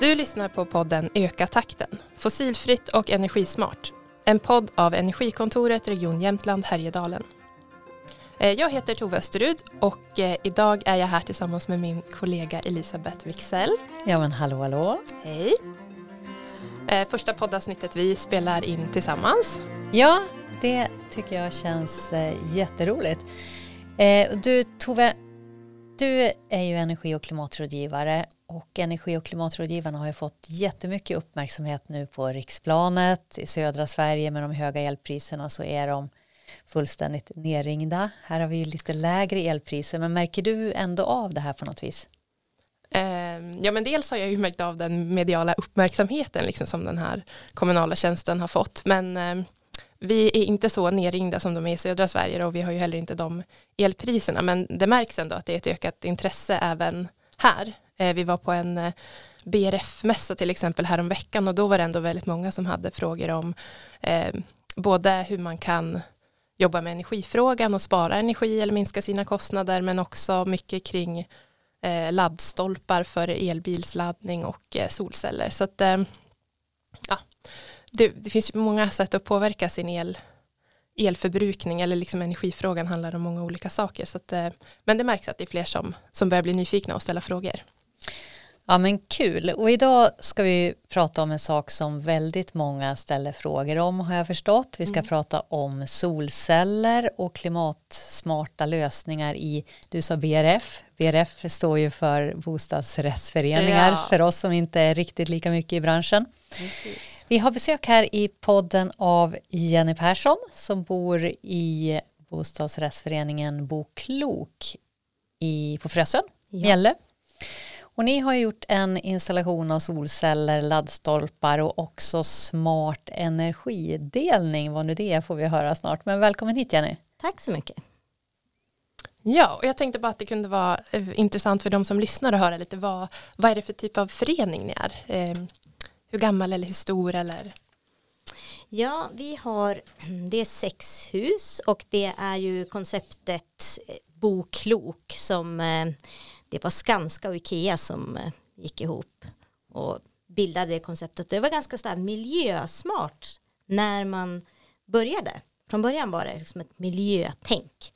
Du lyssnar på podden Öka takten, fossilfritt och energismart. En podd av Energikontoret Region Jämtland Härjedalen. Eh, jag heter Tove Österud och eh, idag är jag här tillsammans med min kollega Elisabeth Wixell. Ja men hallå hallå. Hej. Eh, första poddavsnittet vi spelar in tillsammans. Ja, det tycker jag känns jätteroligt. Du Tove, du är ju energi och klimatrådgivare och energi och klimatrådgivarna har ju fått jättemycket uppmärksamhet nu på riksplanet. I södra Sverige med de höga elpriserna så är de fullständigt nerringda. Här har vi ju lite lägre elpriser men märker du ändå av det här på något vis? Ehm, ja men dels har jag ju märkt av den mediala uppmärksamheten liksom som den här kommunala tjänsten har fått men ehm, vi är inte så nerringda som de är i södra Sverige och vi har ju heller inte de elpriserna men det märks ändå att det är ett ökat intresse även här. Eh, vi var på en eh, BRF-mässa till exempel häromveckan och då var det ändå väldigt många som hade frågor om eh, både hur man kan jobba med energifrågan och spara energi eller minska sina kostnader men också mycket kring eh, laddstolpar för elbilsladdning och eh, solceller. Så att, eh, ja, det, det, finns många sätt att påverka sin el, elförbrukning eller liksom energifrågan handlar om många olika saker. Så att, men det märks att det är fler som, som börjar bli nyfikna och ställa frågor. Ja men kul och idag ska vi prata om en sak som väldigt många ställer frågor om har jag förstått. Vi ska mm. prata om solceller och klimatsmarta lösningar i, du sa BRF, BRF står ju för bostadsrättsföreningar ja. för oss som inte är riktigt lika mycket i branschen. Precis. Vi har besök här i podden av Jenny Persson som bor i bostadsrättsföreningen Bo Klok i, på Frösön, ja. Mjälle. Och ni har gjort en installation av solceller, laddstolpar och också smart energidelning. Vad nu det är får vi höra snart. Men välkommen hit Jenny. Tack så mycket. Ja, och jag tänkte bara att det kunde vara eh, intressant för de som lyssnar att höra lite vad, vad är det för typ av förening ni är? Hur gammal eller hur stor eller? Ja, vi har, det är sex hus och det är ju konceptet eh, Boklok Bo klok som eh, det var Skanska och Ikea som eh, gick ihop och bildade det konceptet. Det var ganska så miljösmart när man började. Från början var det liksom ett miljötänk.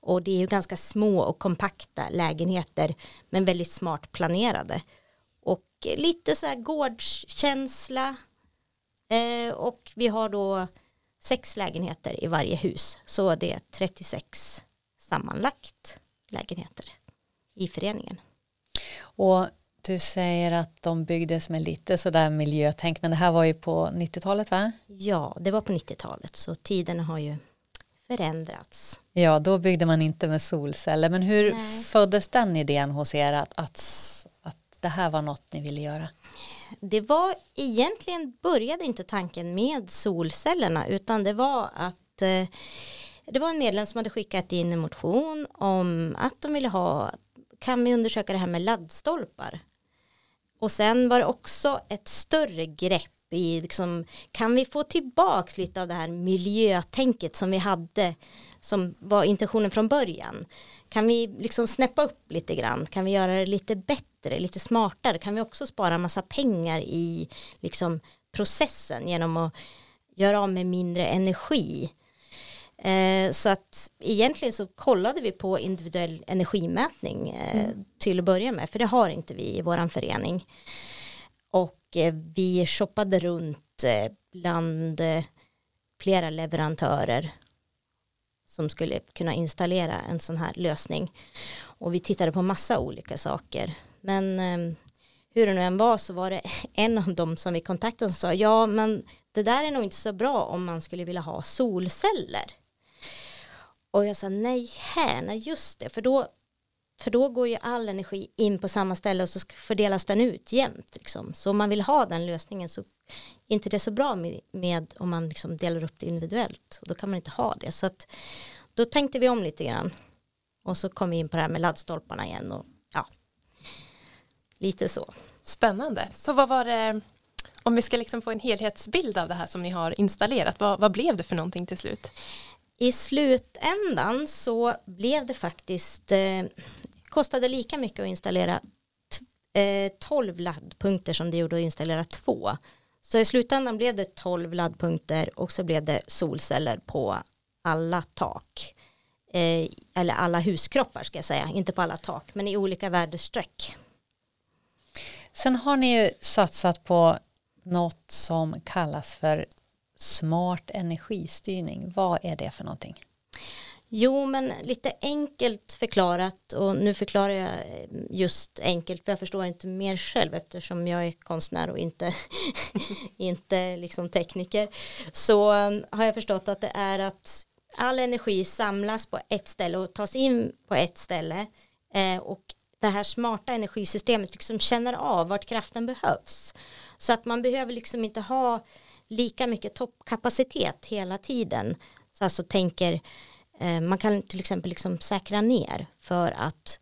Och det är ju ganska små och kompakta lägenheter men väldigt smart planerade. Och lite så här gårdskänsla. Eh, och vi har då sex lägenheter i varje hus. Så det är 36 sammanlagt lägenheter i föreningen. Och du säger att de byggdes med lite sådär miljötänk, men det här var ju på 90-talet va? Ja, det var på 90-talet, så tiden har ju förändrats. Ja, då byggde man inte med solceller, men hur Nej. föddes den idén hos er att, att, att det här var något ni ville göra? Det var egentligen började inte tanken med solcellerna, utan det var att eh, det var en medlem som hade skickat in en motion om att de ville ha kan vi undersöka det här med laddstolpar? Och sen var det också ett större grepp i, liksom, kan vi få tillbaka lite av det här miljötänket som vi hade, som var intentionen från början? Kan vi liksom snäppa upp lite grann? Kan vi göra det lite bättre, lite smartare? Kan vi också spara massa pengar i liksom, processen genom att göra av med mindre energi? Eh, så att egentligen så kollade vi på individuell energimätning eh, mm. till att börja med, för det har inte vi i vår förening. Och eh, vi shoppade runt eh, bland eh, flera leverantörer som skulle kunna installera en sån här lösning. Och vi tittade på massa olika saker. Men eh, hur det nu än var så var det en av dem som vi kontaktade som sa ja men det där är nog inte så bra om man skulle vilja ha solceller. Och jag sa nej, här, nej just det, för då, för då går ju all energi in på samma ställe och så fördelas den ut jämnt. Liksom. Så om man vill ha den lösningen så inte det så bra med, med om man liksom delar upp det individuellt. Och då kan man inte ha det. Så att, då tänkte vi om lite grann. Och så kom vi in på det här med laddstolparna igen. Och, ja, lite så. Spännande. Så vad var det, om vi ska liksom få en helhetsbild av det här som ni har installerat, vad, vad blev det för någonting till slut? i slutändan så blev det faktiskt eh, kostade lika mycket att installera eh, 12 laddpunkter som det gjorde att installera två. Så i slutändan blev det 12 laddpunkter och så blev det solceller på alla tak. Eh, eller alla huskroppar ska jag säga, inte på alla tak, men i olika väderstreck. Sen har ni ju satsat på något som kallas för smart energistyrning. Vad är det för någonting? Jo, men lite enkelt förklarat och nu förklarar jag eh, just enkelt för jag förstår inte mer själv eftersom jag är konstnär och inte, inte liksom tekniker. Så ehm, har jag förstått att det är att all energi samlas på ett ställe och tas in på ett ställe eh, och det här smarta energisystemet liksom känner av vart kraften behövs. Så att man behöver liksom inte ha lika mycket toppkapacitet hela tiden. Så alltså tänker man kan till exempel liksom säkra ner för att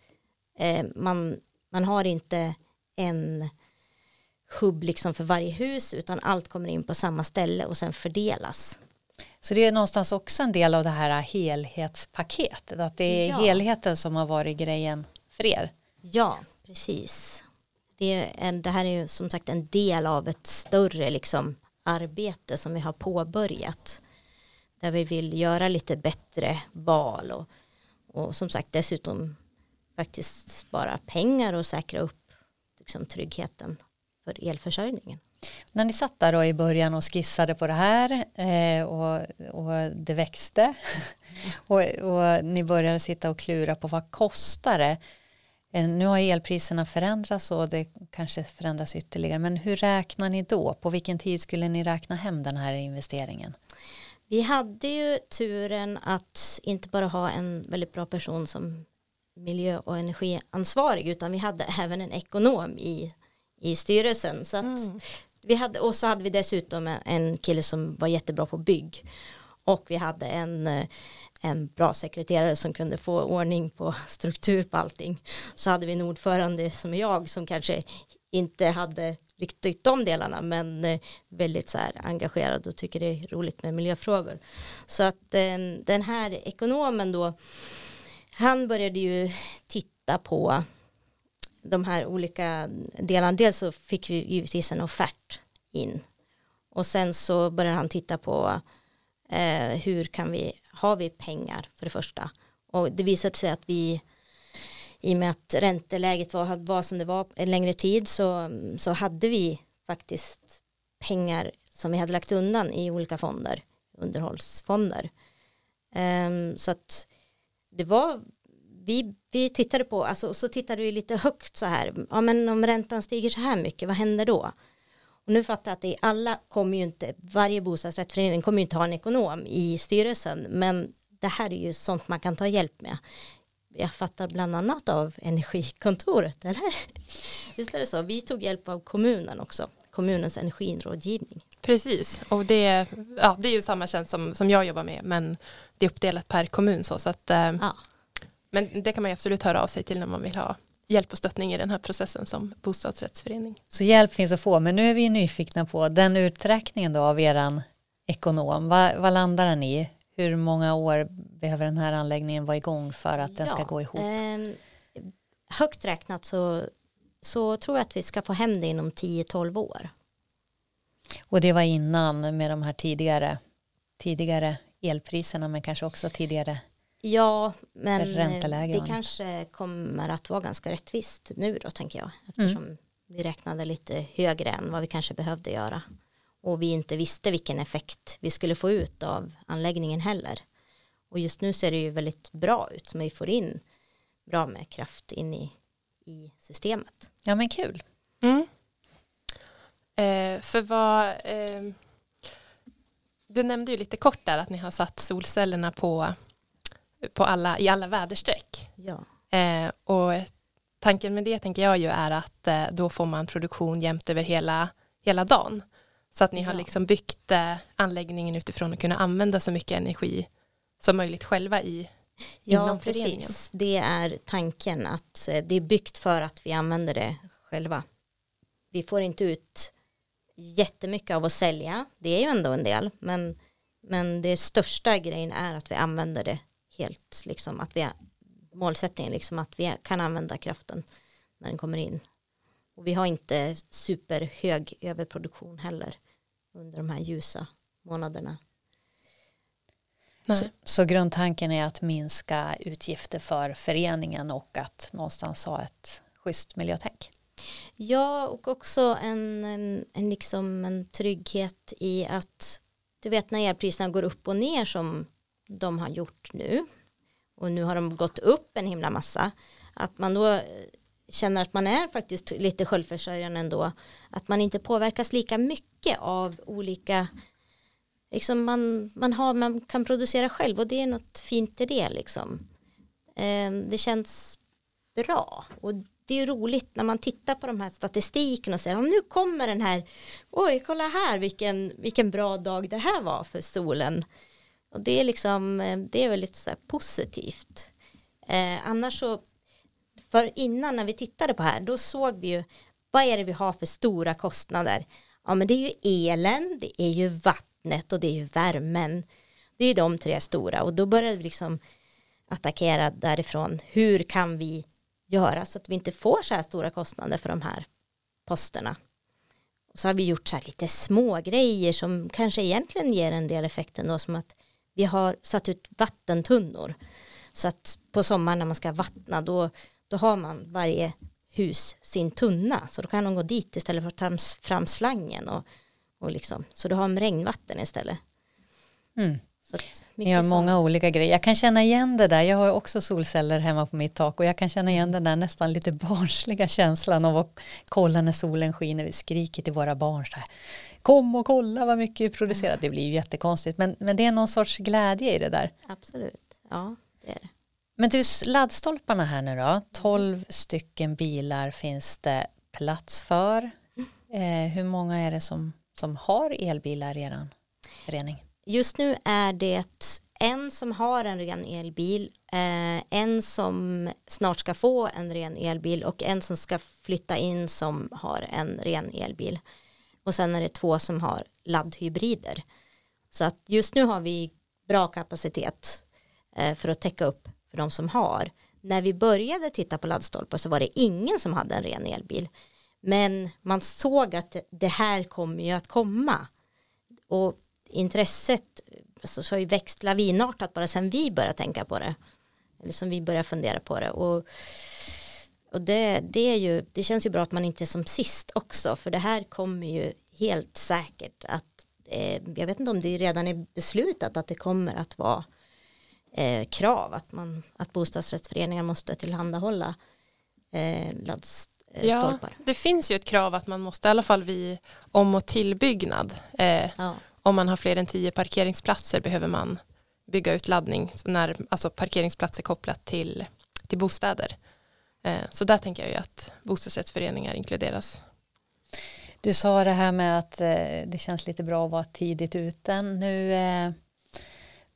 eh, man, man har inte en hubb liksom för varje hus utan allt kommer in på samma ställe och sen fördelas. Så det är någonstans också en del av det här helhetspaketet, att det är ja. helheten som har varit grejen för er. Ja, precis. Det, är en, det här är ju som sagt en del av ett större liksom arbete som vi har påbörjat där vi vill göra lite bättre val och, och som sagt dessutom faktiskt spara pengar och säkra upp liksom, tryggheten för elförsörjningen. När ni satt där då i början och skissade på det här eh, och, och det växte och, och ni började sitta och klura på vad kostar det? Eh, nu har elpriserna förändrats och det kanske förändras ytterligare men hur räknar ni då? På vilken tid skulle ni räkna hem den här investeringen? Vi hade ju turen att inte bara ha en väldigt bra person som miljö och energiansvarig utan vi hade även en ekonom i, i styrelsen. Så mm. vi hade, och så hade vi dessutom en kille som var jättebra på bygg. Och vi hade en, en bra sekreterare som kunde få ordning på struktur på allting. Så hade vi en ordförande som jag som kanske inte hade riktigt de delarna men eh, väldigt så här engagerad och tycker det är roligt med miljöfrågor. Så att eh, den här ekonomen då han började ju titta på de här olika delarna. Dels så fick vi givetvis en offert in och sen så började han titta på eh, hur kan vi, har vi pengar för det första och det visade sig att vi i och med att ränteläget var, var som det var en längre tid så, så hade vi faktiskt pengar som vi hade lagt undan i olika fonder, underhållsfonder. Um, så att det var, vi, vi tittade på, alltså så tittade vi lite högt så här, ja men om räntan stiger så här mycket, vad händer då? Och nu fattar jag att det alla kommer ju inte, varje bostadsrättsförening kommer ju inte ha en ekonom i styrelsen, men det här är ju sånt man kan ta hjälp med jag fattar bland annat av energikontoret, eller? Visst är det så? Vi tog hjälp av kommunen också, kommunens energirådgivning. Precis, och det, ja, det är ju samma tjänst som, som jag jobbar med, men det är uppdelat per kommun så, så att, eh, ja. men det kan man ju absolut höra av sig till när man vill ha hjälp och stöttning i den här processen som bostadsrättsförening. Så hjälp finns att få, men nu är vi nyfikna på den uträkningen då av eran ekonom, vad, vad landar den i? Hur många år behöver den här anläggningen vara igång för att den ja, ska gå ihop? Eh, högt räknat så, så tror jag att vi ska få hem det inom 10-12 år. Och det var innan med de här tidigare, tidigare elpriserna men kanske också tidigare Ja, men det kanske kommer att vara ganska rättvist nu då tänker jag eftersom mm. vi räknade lite högre än vad vi kanske behövde göra och vi inte visste vilken effekt vi skulle få ut av anläggningen heller. Och just nu ser det ju väldigt bra ut, som vi får in bra med kraft in i, i systemet. Ja men kul. Mm. Eh, för vad, eh, du nämnde ju lite kort där att ni har satt solcellerna på, på alla, i alla väderstreck. Ja. Eh, och tanken med det tänker jag ju är att eh, då får man produktion jämt över hela, hela dagen. Så att ni har liksom byggt eh, anläggningen utifrån att kunna använda så mycket energi som möjligt själva i Ja, inom föreningen. precis. Det är tanken att eh, det är byggt för att vi använder det själva. Vi får inte ut jättemycket av att sälja, det är ju ändå en del, men, men det största grejen är att vi använder det helt, liksom att vi målsättningen liksom att vi kan använda kraften när den kommer in Och vi har inte superhög överproduktion heller under de här ljusa månaderna. Så, så, grundtanken är att minska utgifter för föreningen och att någonstans ha ett schysst miljötänk. Ja, och också en, en, en, liksom en trygghet i att du vet när elpriserna går upp och ner som de har gjort nu och nu har de gått upp en himla massa att man då känner att man är faktiskt lite självförsörjande ändå. Att man inte påverkas lika mycket av olika liksom man, man, har, man kan producera själv och det är något fint i det liksom. Ehm, det känns bra. Och det är ju roligt när man tittar på de här statistiken och säger om nu kommer den här. Oj kolla här vilken, vilken bra dag det här var för solen. Och det är liksom eh, det är väldigt så positivt. Eh, annars så för innan när vi tittade på här då såg vi ju vad är det vi har för stora kostnader? Ja men det är ju elen det är ju vattnet och det är ju värmen. Det är ju de tre stora och då började vi liksom attackera därifrån. Hur kan vi göra så att vi inte får så här stora kostnader för de här posterna. Och så har vi gjort så här lite små grejer som kanske egentligen ger en del effekten då som att vi har satt ut vattentunnor. Så att på sommaren när man ska vattna då, då har man varje hus sin tunna så då kan de gå dit istället för att ta fram slangen och, och liksom, så du har regnvatten istället. Mm. Ni har många olika grejer. Jag kan känna igen det där. Jag har också solceller hemma på mitt tak och jag kan känna igen den där nästan lite barnsliga känslan av att kolla när solen skiner. Vi skriker till våra barn så här. Kom och kolla vad mycket vi producerar. Det blir ju jättekonstigt men, men det är någon sorts glädje i det där. Absolut, ja det är det. Men du, laddstolparna här nu då. 12 stycken bilar finns det plats för. Eh, hur många är det som, som har elbilar i er förening? Just nu är det en som har en ren elbil, eh, en som snart ska få en ren elbil och en som ska flytta in som har en ren elbil. Och sen är det två som har laddhybrider. Så att just nu har vi bra kapacitet eh, för att täcka upp för de som har. När vi började titta på laddstolpar så var det ingen som hade en ren elbil. Men man såg att det här kommer ju att komma. Och intresset alltså, så har ju växt lavinartat bara sen vi började tänka på det. Eller som vi började fundera på det. Och, och det, det, är ju, det känns ju bra att man inte är som sist också. För det här kommer ju helt säkert att, eh, jag vet inte om det redan är beslutat att det kommer att vara eh, krav att, man, att bostadsrättsföreningar måste tillhandahålla eh, laddstolpar. Ja, det finns ju ett krav att man måste i alla fall vid om och tillbyggnad eh, ja om man har fler än tio parkeringsplatser behöver man bygga ut laddning, när, alltså parkeringsplatser kopplat till, till bostäder. Eh, så där tänker jag ju att bostadsrättsföreningar inkluderas. Du sa det här med att eh, det känns lite bra att vara tidigt ute. Nu eh,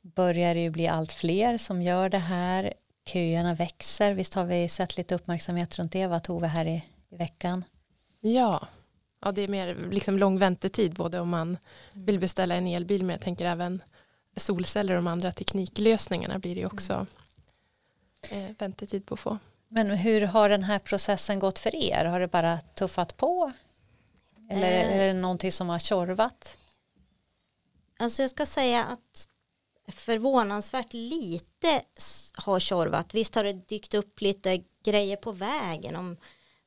börjar det ju bli allt fler som gör det här. Köerna växer. Visst har vi sett lite uppmärksamhet runt det, vad Tove här i, i veckan? Ja, ja, det är mer liksom lång väntetid både om man vill beställa en elbil men jag tänker även solceller och de andra tekniklösningarna blir det ju också eh, väntetid på att få. Men hur har den här processen gått för er? Har det bara tuffat på? Eller eh. är det någonting som har tjorvat? Alltså jag ska säga att förvånansvärt lite har tjorvat. Visst har det dykt upp lite grejer på vägen om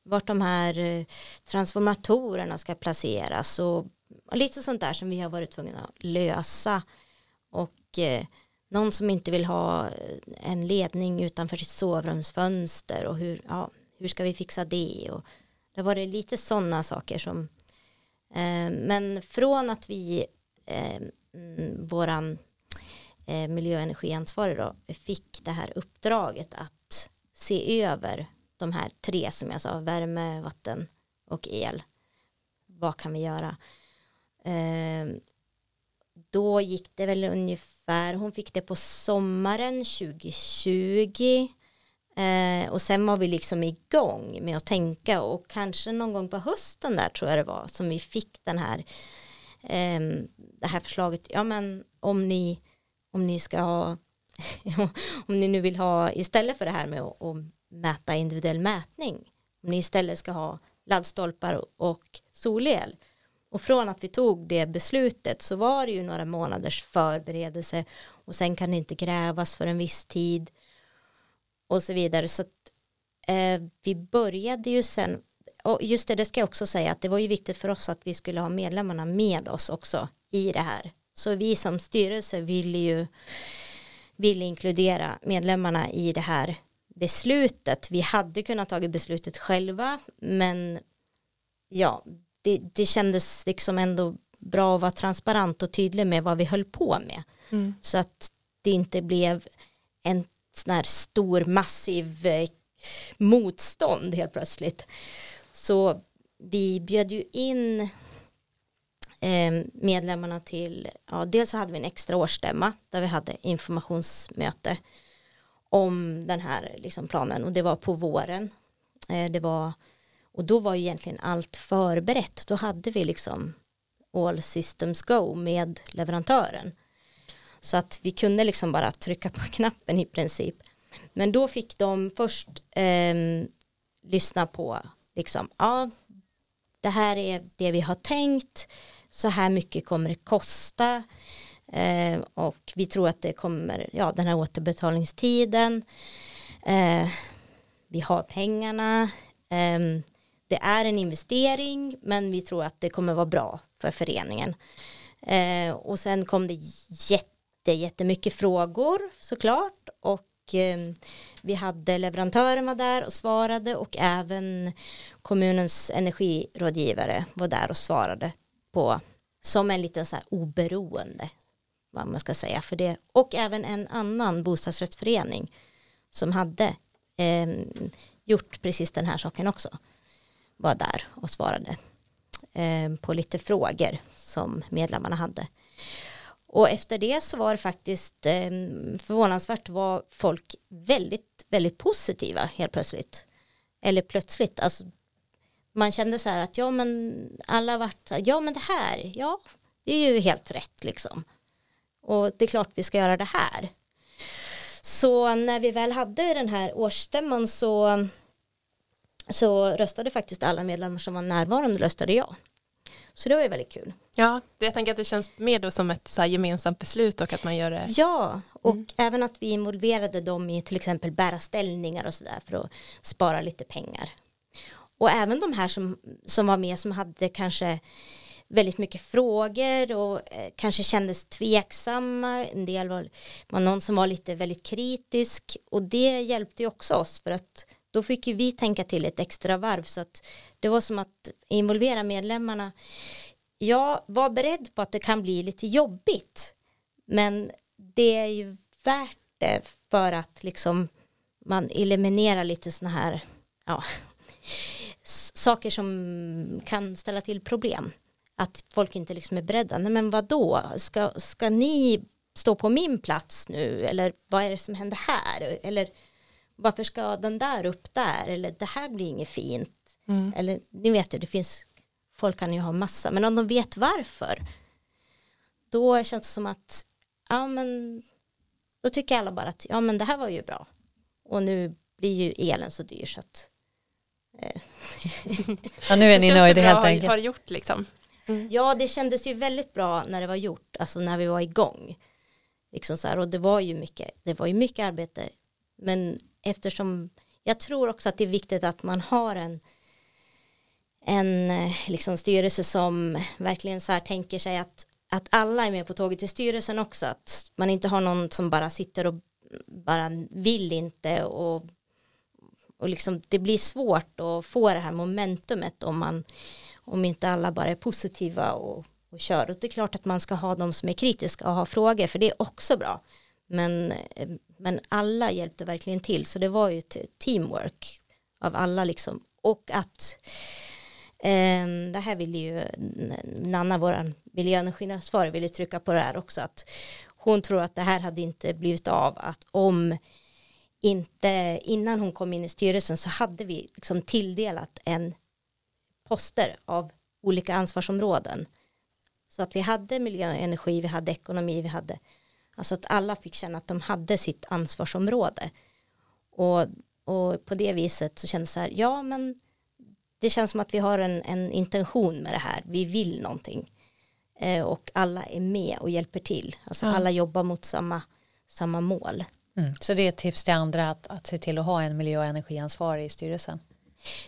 vart de här eh, transformatorerna ska placeras och, lite sånt där som vi har varit tvungna att lösa och eh, någon som inte vill ha eh, en ledning utanför sitt sovrumsfönster och hur, ja, hur ska vi fixa det och det var det lite sådana saker som eh, men från att vi eh, mm, våran Eh, miljö och energiansvarig då fick det här uppdraget att se över de här tre som jag sa, värme, vatten och el. Vad kan vi göra? Ehm, då gick det väl ungefär, hon fick det på sommaren 2020 eh, och sen var vi liksom igång med att tänka och kanske någon gång på hösten där tror jag det var som vi fick den här ehm, det här förslaget, ja men om ni om ni ska ha om ni nu vill ha istället för det här med att mäta individuell mätning om ni istället ska ha laddstolpar och solel. Och från att vi tog det beslutet så var det ju några månaders förberedelse och sen kan det inte grävas för en viss tid och så vidare. Så att, eh, vi började ju sen, och just det, det ska jag också säga att det var ju viktigt för oss att vi skulle ha medlemmarna med oss också i det här. Så vi som styrelse ville ju ville inkludera medlemmarna i det här beslutet. Vi hade kunnat ta beslutet själva, men ja, det, det kändes liksom ändå bra att vara transparent och tydlig med vad vi höll på med. Mm. Så att det inte blev en sån här stor massiv eh, motstånd helt plötsligt. Så vi bjöd ju in Ehm, medlemmarna till, ja dels så hade vi en extra årsstämma där vi hade informationsmöte om den här liksom, planen och det var på våren. Eh, det var, och då var ju egentligen allt förberett. Då hade vi liksom all systems go med leverantören. Så att vi kunde liksom bara trycka på knappen i princip. Men då fick de först eh, lyssna på liksom, ja, det här är det vi har tänkt, så här mycket kommer det kosta. Eh, och vi tror att det kommer, ja den här återbetalningstiden, eh, vi har pengarna, eh, det är en investering men vi tror att det kommer vara bra för föreningen. Eh, och sen kom det jätte, jättemycket frågor såklart. Och ehm, vi hade leverantören var där och svarade och även kommunens energirådgivare var där och svarade på som en liten så här oberoende vad man ska säga. För det och även en annan bostadsrättsförening som hade eh, gjort precis den här saken också. Var där och svarade eh, på lite frågor som medlemmarna hade. Och efter det så var det faktiskt eh, förvånansvärt var folk väldigt väldigt positiva helt plötsligt. Eller plötsligt alltså man kände så här att ja men alla varit så här, ja men det här, ja det är ju helt rätt liksom. Och det är klart vi ska göra det här. Så när vi väl hade den här årsstämman så, så röstade faktiskt alla medlemmar som var närvarande röstade ja. Så det var ju väldigt kul. Ja, jag tänker att det känns mer då som ett så gemensamt beslut och att man gör det. Ja, och mm. även att vi involverade dem i till exempel bära ställningar och sådär för att spara lite pengar och även de här som, som var med som hade kanske väldigt mycket frågor och eh, kanske kändes tveksamma. En del var, var någon som var lite väldigt kritisk och det hjälpte ju också oss för att då fick ju vi tänka till ett extra varv så att det var som att involvera medlemmarna. Jag var beredd på att det kan bli lite jobbigt men det är ju värt det för att liksom man eliminerar lite sådana här ja, saker som kan ställa till problem. Att folk inte liksom är beredda. Nej men vad då? Ska, ska ni stå på min plats nu? Eller vad är det som händer här? Eller varför ska den där upp där? Eller det här blir inget fint. Mm. Eller ni vet ju, det finns, folk kan ju ha massa, men om de vet varför, då känns det som att, ja men, då tycker alla bara att, ja men det här var ju bra. Och nu blir ju elen så dyr så att ja, nu är ni nöjda helt enkelt. Har, har gjort liksom. Mm. Ja, det kändes ju väldigt bra när det var gjort, alltså när vi var igång. Liksom så här, och det var ju mycket, det var ju mycket arbete. Men eftersom, jag tror också att det är viktigt att man har en, en liksom styrelse som verkligen så här tänker sig att, att alla är med på tåget till styrelsen också. Att man inte har någon som bara sitter och bara vill inte och och liksom, det blir svårt att få det här momentumet om man om inte alla bara är positiva och, och kör. Och det är klart att man ska ha de som är kritiska och ha frågor för det är också bra. Men, men alla hjälpte verkligen till så det var ju ett teamwork av alla liksom. Och att eh, det här ville ju Nanna, vår miljöenerginansvarig, ville trycka på det här också att hon tror att det här hade inte blivit av att om inte innan hon kom in i styrelsen så hade vi liksom tilldelat en poster av olika ansvarsområden. Så att vi hade miljö och energi, vi hade ekonomi, vi hade alltså att alla fick känna att de hade sitt ansvarsområde. Och, och på det viset så kändes det så här, ja men det känns som att vi har en, en intention med det här. Vi vill någonting. Eh, och alla är med och hjälper till. Alltså Ja. alla jobbar mot samma, samma mål. Mm. Så det är ett tips till andra att, att se till att ha en miljö och energiansvarig i styrelsen.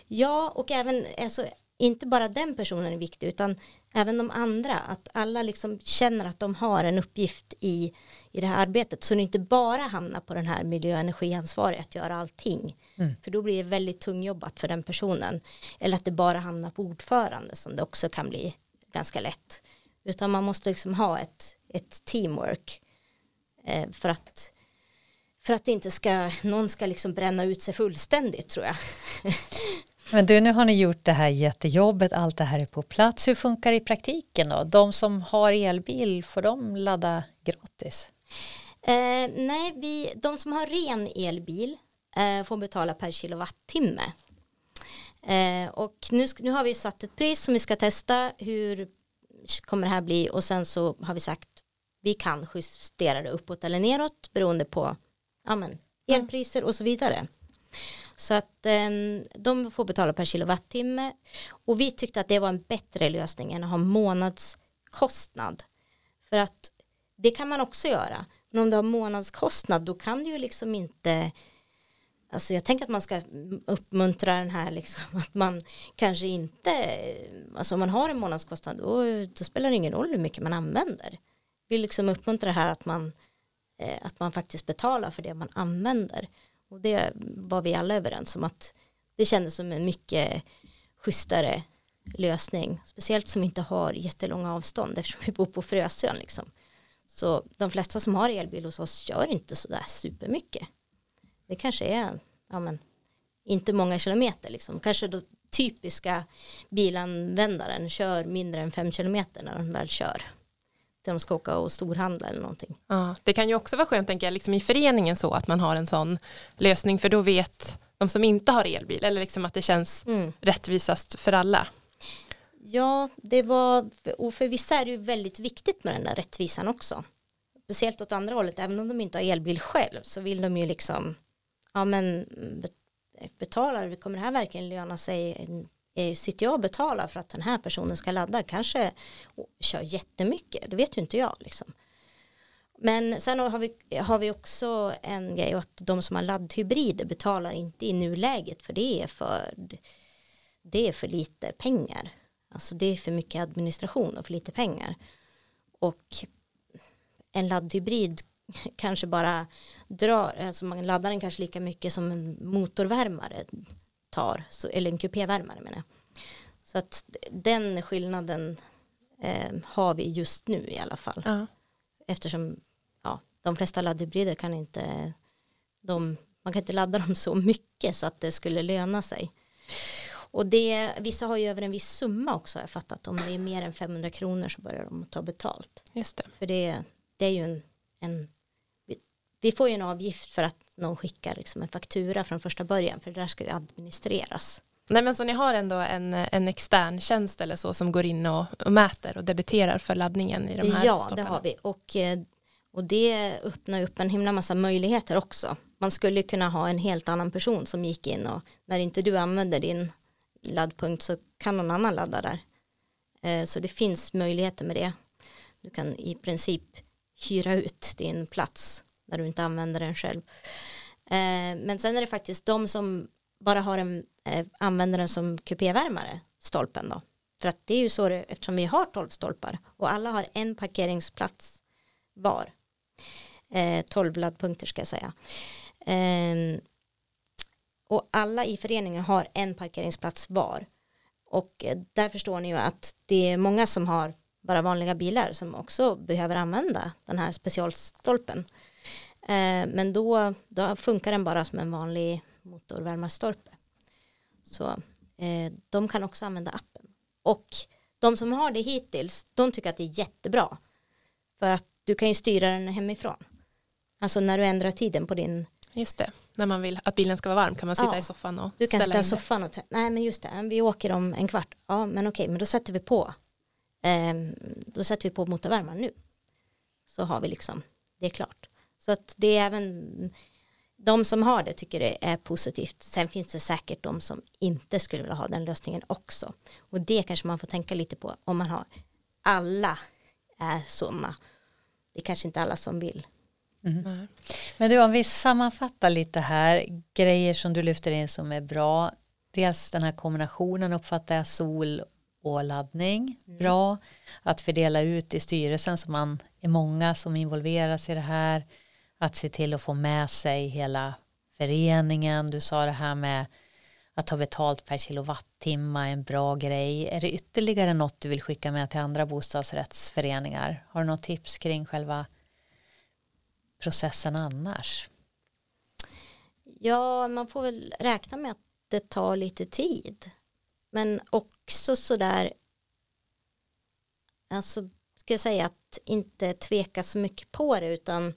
Ja, och även, alltså, inte bara den personen är viktig, utan även de andra, att alla liksom känner att de har en uppgift i, i det här arbetet, så det inte bara hamnar på den här miljö och energiansvariga att göra allting, Mm. för då blir det väldigt tungjobbat för den personen, eller att det bara hamnar på ordförande, som det också kan bli ganska lätt, utan man måste liksom ha ett, ett teamwork eh, för att för att det inte ska, någon ska liksom bränna ut sig fullständigt tror jag. Men du, nu har ni gjort det här jättejobbet, allt det här är på plats. Hur funkar det i praktiken då? De som har elbil, får de ladda gratis? Eh, nej, vi, de som har ren elbil eh, får betala per kilowattimme. Eh, och nu, nu har vi satt ett pris som vi ska testa. Hur kommer det här bli? Och sen så har vi sagt vi kan justera det uppåt eller neråt beroende på ja, men, elpriser och så vidare. Så att eh, de får betala per kilowattimme. Och vi tyckte att det var en bättre lösning än att ha månadskostnad. För att det kan man också göra. Men om du har månadskostnad då kan du ju liksom inte Alltså jag tänker att man ska uppmuntra den här liksom att man kanske inte Alltså om man har en månadskostnad då, då spelar det ingen roll hur mycket man använder. Vi liksom uppmuntrar det här att man Eh, att man faktiskt betalar för det man använder. Och det var vi alla överens om att Det kändes som en mycket schysstare lösning. Speciellt som vi inte har jättelånga avstånd eftersom vi bor på Frösön liksom. Så de flesta som har elbil hos oss kör inte sådär supermycket. Det kanske är, ja men, inte många kilometer liksom. Kanske då typiska bilanvändaren kör mindre än fem kilometer när de väl kör. När de ska åka och storhandla eller någonting. Ja, det kan ju också vara skönt tänker jag, liksom i föreningen så att man har en sån lösning för då vet de som inte har elbil eller liksom att det känns Mm. rättvisast för alla. Ja, det var, och för vissa är det ju väldigt viktigt med den där rättvisan också. Speciellt åt andra hållet, även om de inte har elbil själv så vill de ju liksom, ja men be- betalar, kommer det här verkligen löna sig? Sitter jag och betalar för att den här personen ska ladda? Kanske och kör jättemycket, det vet ju inte jag liksom. Men sen har vi, har vi också en grej att de som har laddhybrider betalar inte i nuläget för det är för det är för lite pengar. Alltså det är för mycket administration och för lite pengar. Och en laddhybrid kanske bara drar, alltså man laddar den kanske lika mycket som en motorvärmare tar, så, eller en kupévärmare menar jag. Så att den skillnaden eh, har vi just nu i alla fall. Ja. Eftersom ja, de flesta laddhybrider kan inte, de, man kan inte ladda dem så mycket så att det skulle löna sig. Och det, vissa har ju över en viss summa också har jag fattat. Om det är mer än 500 kronor så börjar de ta betalt. Just det. För det, det är ju en, en vi får ju en avgift för att någon skickar liksom en faktura från första början. För det där ska ju administreras. Nej men så ni har ändå en, en extern tjänst eller så som går in och, och mäter och debiterar för laddningen i de här Ja, det stolparna? har vi. Och, eh, och det öppnar upp en himla massa möjligheter också. Man skulle kunna ha en helt annan person som gick in och när inte du använder din laddpunkt så kan någon annan ladda där. Eh, Så det finns möjligheter med det. Du kan i princip hyra ut din plats när du inte använder den själv. Eh, Men sen är det faktiskt de som bara har en, eh, använder den som kupévärmare, stolpen då. För att det är ju så det, eftersom vi har 12 stolpar och alla har en parkeringsplats var. Eh, 12 laddpunkter ska jag säga. Eh, och alla i föreningen har en parkeringsplats var. Och eh, där förstår ni ju att det är många som har bara vanliga bilar som också behöver använda den här specialstolpen. Eh, men då, då funkar den bara som en vanlig motorvärmarstolpe. Så eh, de kan också använda appen. Och de som har det hittills, de tycker att det är jättebra. För att du kan ju styra den hemifrån. Alltså när du ändrar tiden på din, Just det, när man vill att bilen ska vara varm kan man sitta Ja. i soffan och du kan sitta i soffan och, nej men just det, vi åker om en kvart. Ja men okej, men då sätter vi på, ehm, då sätter vi på motorvärmaren nu. Så har vi liksom, det är klart. Så att det är även, de som har det tycker det är positivt. Sen finns det säkert de som inte skulle vilja ha den lösningen också. Och det kanske man får tänka lite på om man har alla är sådana. Det är kanske inte alla som vill. Mm. Men du, om vi sammanfattar lite här, grejer som du lyfter in som är bra. Dels den här kombinationen uppfattar jag sol och laddning, mm. bra. Att fördela ut i styrelsen så man är många som involveras i det här. Att se till att få med sig hela föreningen. Du sa det här med att ta betalt per kilowattimme är en bra grej. Är det ytterligare något du vill skicka med till andra bostadsrättsföreningar? Har du något tips kring själva processen annars? Ja, man får väl räkna med att det tar lite tid. Men också sådär, alltså ska jag säga att inte tveka så mycket på det utan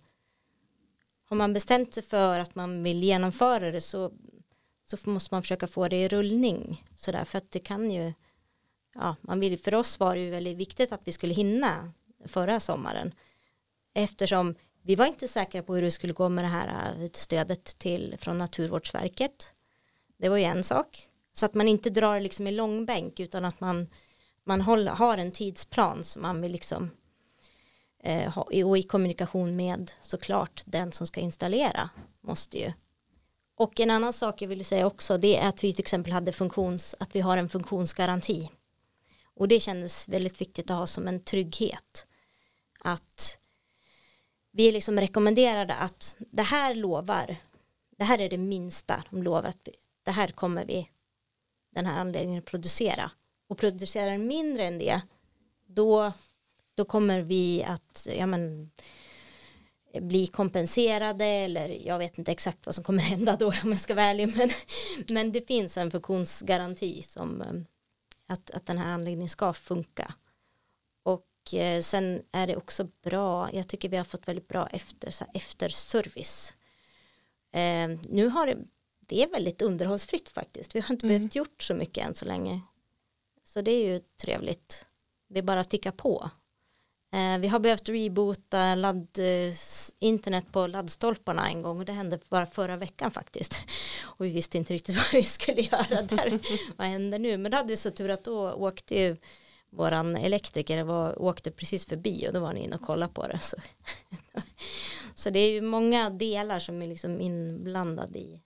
har man bestämt sig för att man vill genomföra det så, så måste man försöka få det i rullning sådär för att det kan ju ja, man vill, för oss var det ju väldigt viktigt att vi skulle hinna förra sommaren eftersom vi var inte säkra på hur det skulle gå med det här äh, stödet till från Naturvårdsverket. Det var ju en sak. Så att man inte drar liksom i långbänk utan att man, man håller, har en tidsplan som man vill liksom Eh, och i kommunikation med såklart den som ska installera måste ju. Och en annan sak jag ville säga också det är att vi till exempel hade funktions, att vi har en funktionsgaranti. Och det kändes väldigt viktigt att ha som en trygghet. Att vi liksom rekommenderade att det här lovar, det här är det minsta de lovar att vi, det här kommer vi den här anläggningen att producera och producerar mindre än det då, då kommer vi att ja, men, bli kompenserade eller jag vet inte exakt vad som kommer hända då om jag ska vara ärlig men, men det finns en funktionsgaranti som att, att den här anläggningen ska funka och eh, sen är det också bra, jag tycker vi har fått väldigt bra efter, så här, efterservice. Eh, nu har det, det är väldigt underhållsfritt faktiskt, vi har inte mm. behövt gjort så mycket än så länge. Så det är ju trevligt, det är bara att ticka på. Eh, vi har behövt reboota ladd, eh, internet på laddstolparna en gång och det hände bara förra veckan faktiskt. Och vi visste inte riktigt vad vi skulle göra där. vad händer nu? Men då hade vi så tur att då åkte ju våran elektriker var, åkte precis förbi och då var han inne och kollade på det. Så, så det är ju många delar som är liksom inblandade i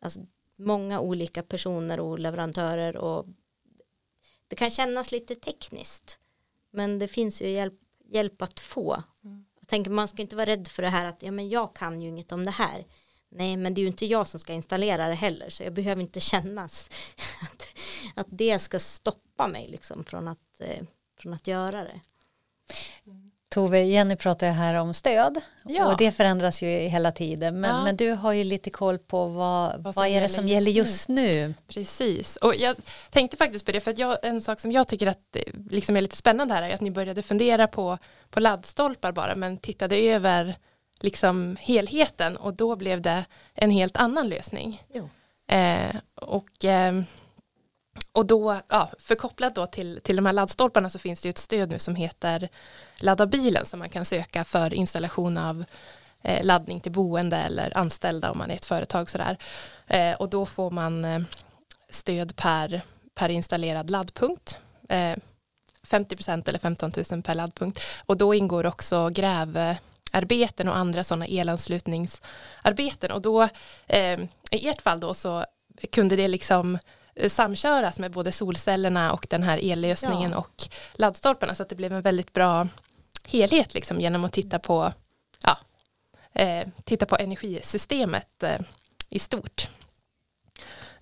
alltså många olika personer och leverantörer och det kan kännas lite tekniskt men det finns ju hjälp, hjälp att få. Mm. Jag tänker man ska inte vara rädd för det här att ja men jag kan ju inget om det här. Nej men det är ju inte jag som ska installera det heller så jag behöver inte kännas att, att det ska stoppa mig liksom från att, eh, från att göra det. Tove, Jenny pratar här om stöd ja. och det förändras ju hela tiden men, ja. men du har ju lite koll på vad, vad, vad är det som gäller just nu? Precis, och jag tänkte faktiskt på det för att jag, en sak som jag tycker att liksom är lite spännande här är att ni började fundera på, på laddstolpar bara men tittade över liksom helheten och då blev det en helt annan lösning. Eh, och eh, och då, ja, förkopplat då till, till de här laddstolparna så finns det ju ett stöd nu som heter Ladda bilen som man kan söka för installation av eh, laddning till boende eller anställda om man är ett företag sådär. Eh, och då får man eh, stöd per, per installerad laddpunkt. Eh, 50% eller 15 000 per laddpunkt. Och då ingår också grävarbeten och andra sådana elanslutningsarbeten. Och då eh, i ert fall då så kunde det liksom Eh, samköras med både solcellerna och den här ellösningen ja. och laddstolparna så att det blev en väldigt bra helhet liksom genom att titta på ja, eh, titta på energisystemet eh, i stort.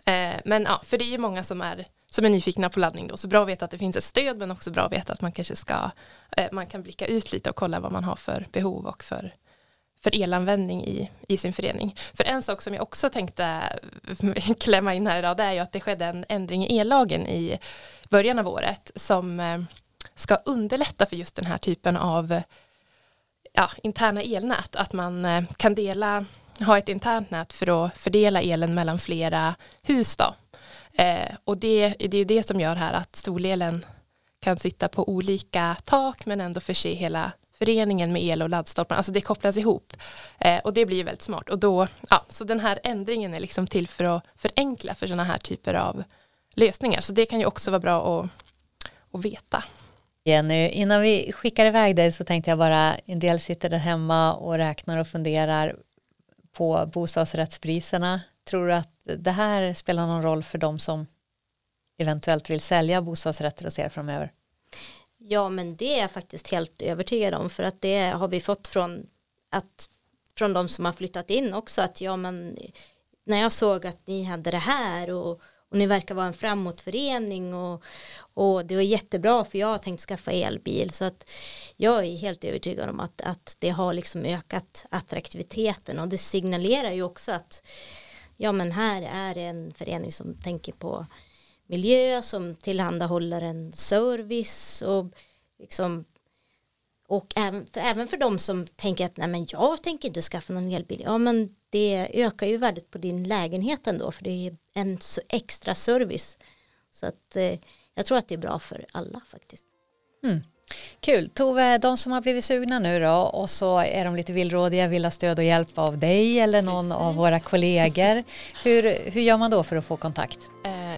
Eh, men ja, för det är ju många som är som är nyfikna på laddning då, så bra att veta att det finns ett stöd men också bra att veta att man kanske ska eh, man kan blicka ut lite och kolla vad man har för behov och för för elanvändning i, i sin förening. För en sak som jag också tänkte klämma in här idag det är ju att det skedde en ändring i ellagen i början av året som eh, ska underlätta för just den här typen av ja, interna elnät. Att man eh, kan dela, ha ett internt nät för att fördela elen mellan flera hus. Då. Eh, och det, det är ju det som gör här att solelen kan sitta på olika tak men ändå förse hela föreningen med el och laddstolpar, alltså det kopplas ihop. Eh, och det blir ju väldigt smart. Och då, ja, så den här ändringen är liksom till för att förenkla för sådana här typer av lösningar. Så det kan ju också vara bra att, att veta. Jenny, innan vi skickar iväg dig så tänkte jag bara, en del sitter där hemma och räknar och funderar på bostadsrättspriserna. Tror du att det här spelar någon roll för de som eventuellt vill sälja bostadsrätter hos er framöver? Ja, men det är jag faktiskt helt övertygad om för att det har vi fått från att från de som har flyttat in också att ja men när jag såg att ni hade det här och, och ni verkar vara en framåtförening och, och det var jättebra för jag har tänkt skaffa elbil. Så att jag är helt övertygad om att, att det har liksom ökat attraktiviteten. Och det signalerar ju också att ja men här är en förening som tänker på miljö som tillhandahåller en service och liksom och även för, även för de som tänker att nej men jag tänker inte skaffa någon elbil ja men det ökar ju värdet på din lägenhet ändå för det är en extra service så att eh, jag tror att det är bra för alla faktiskt. Mm. Kul. Tove, de som har blivit sugna nu då och så är de lite villrådiga, vill ha stöd och hjälp av dig eller någon Precis. av våra kollegor. Hur, hur gör man då för att få kontakt?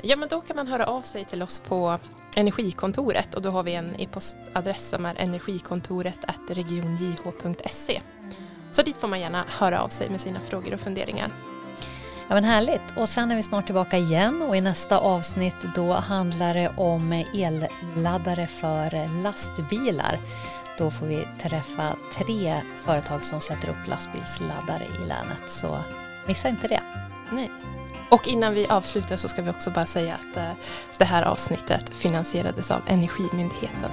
Ja, men då kan man höra av sig till oss på Energikontoret och då har vi en e-postadress som är energikontoret regionjh.se. Så dit får man gärna höra av sig med sina frågor och funderingar. Ja men härligt. Och sen är vi snart tillbaka igen och i nästa avsnitt då handlar det om elladdare för lastbilar. Då får vi träffa tre företag som sätter upp lastbilsladdare i länet. Så missa inte det. Nej. Och innan vi avslutar så ska vi också bara säga att eh, det här avsnittet finansierades av Energimyndigheten.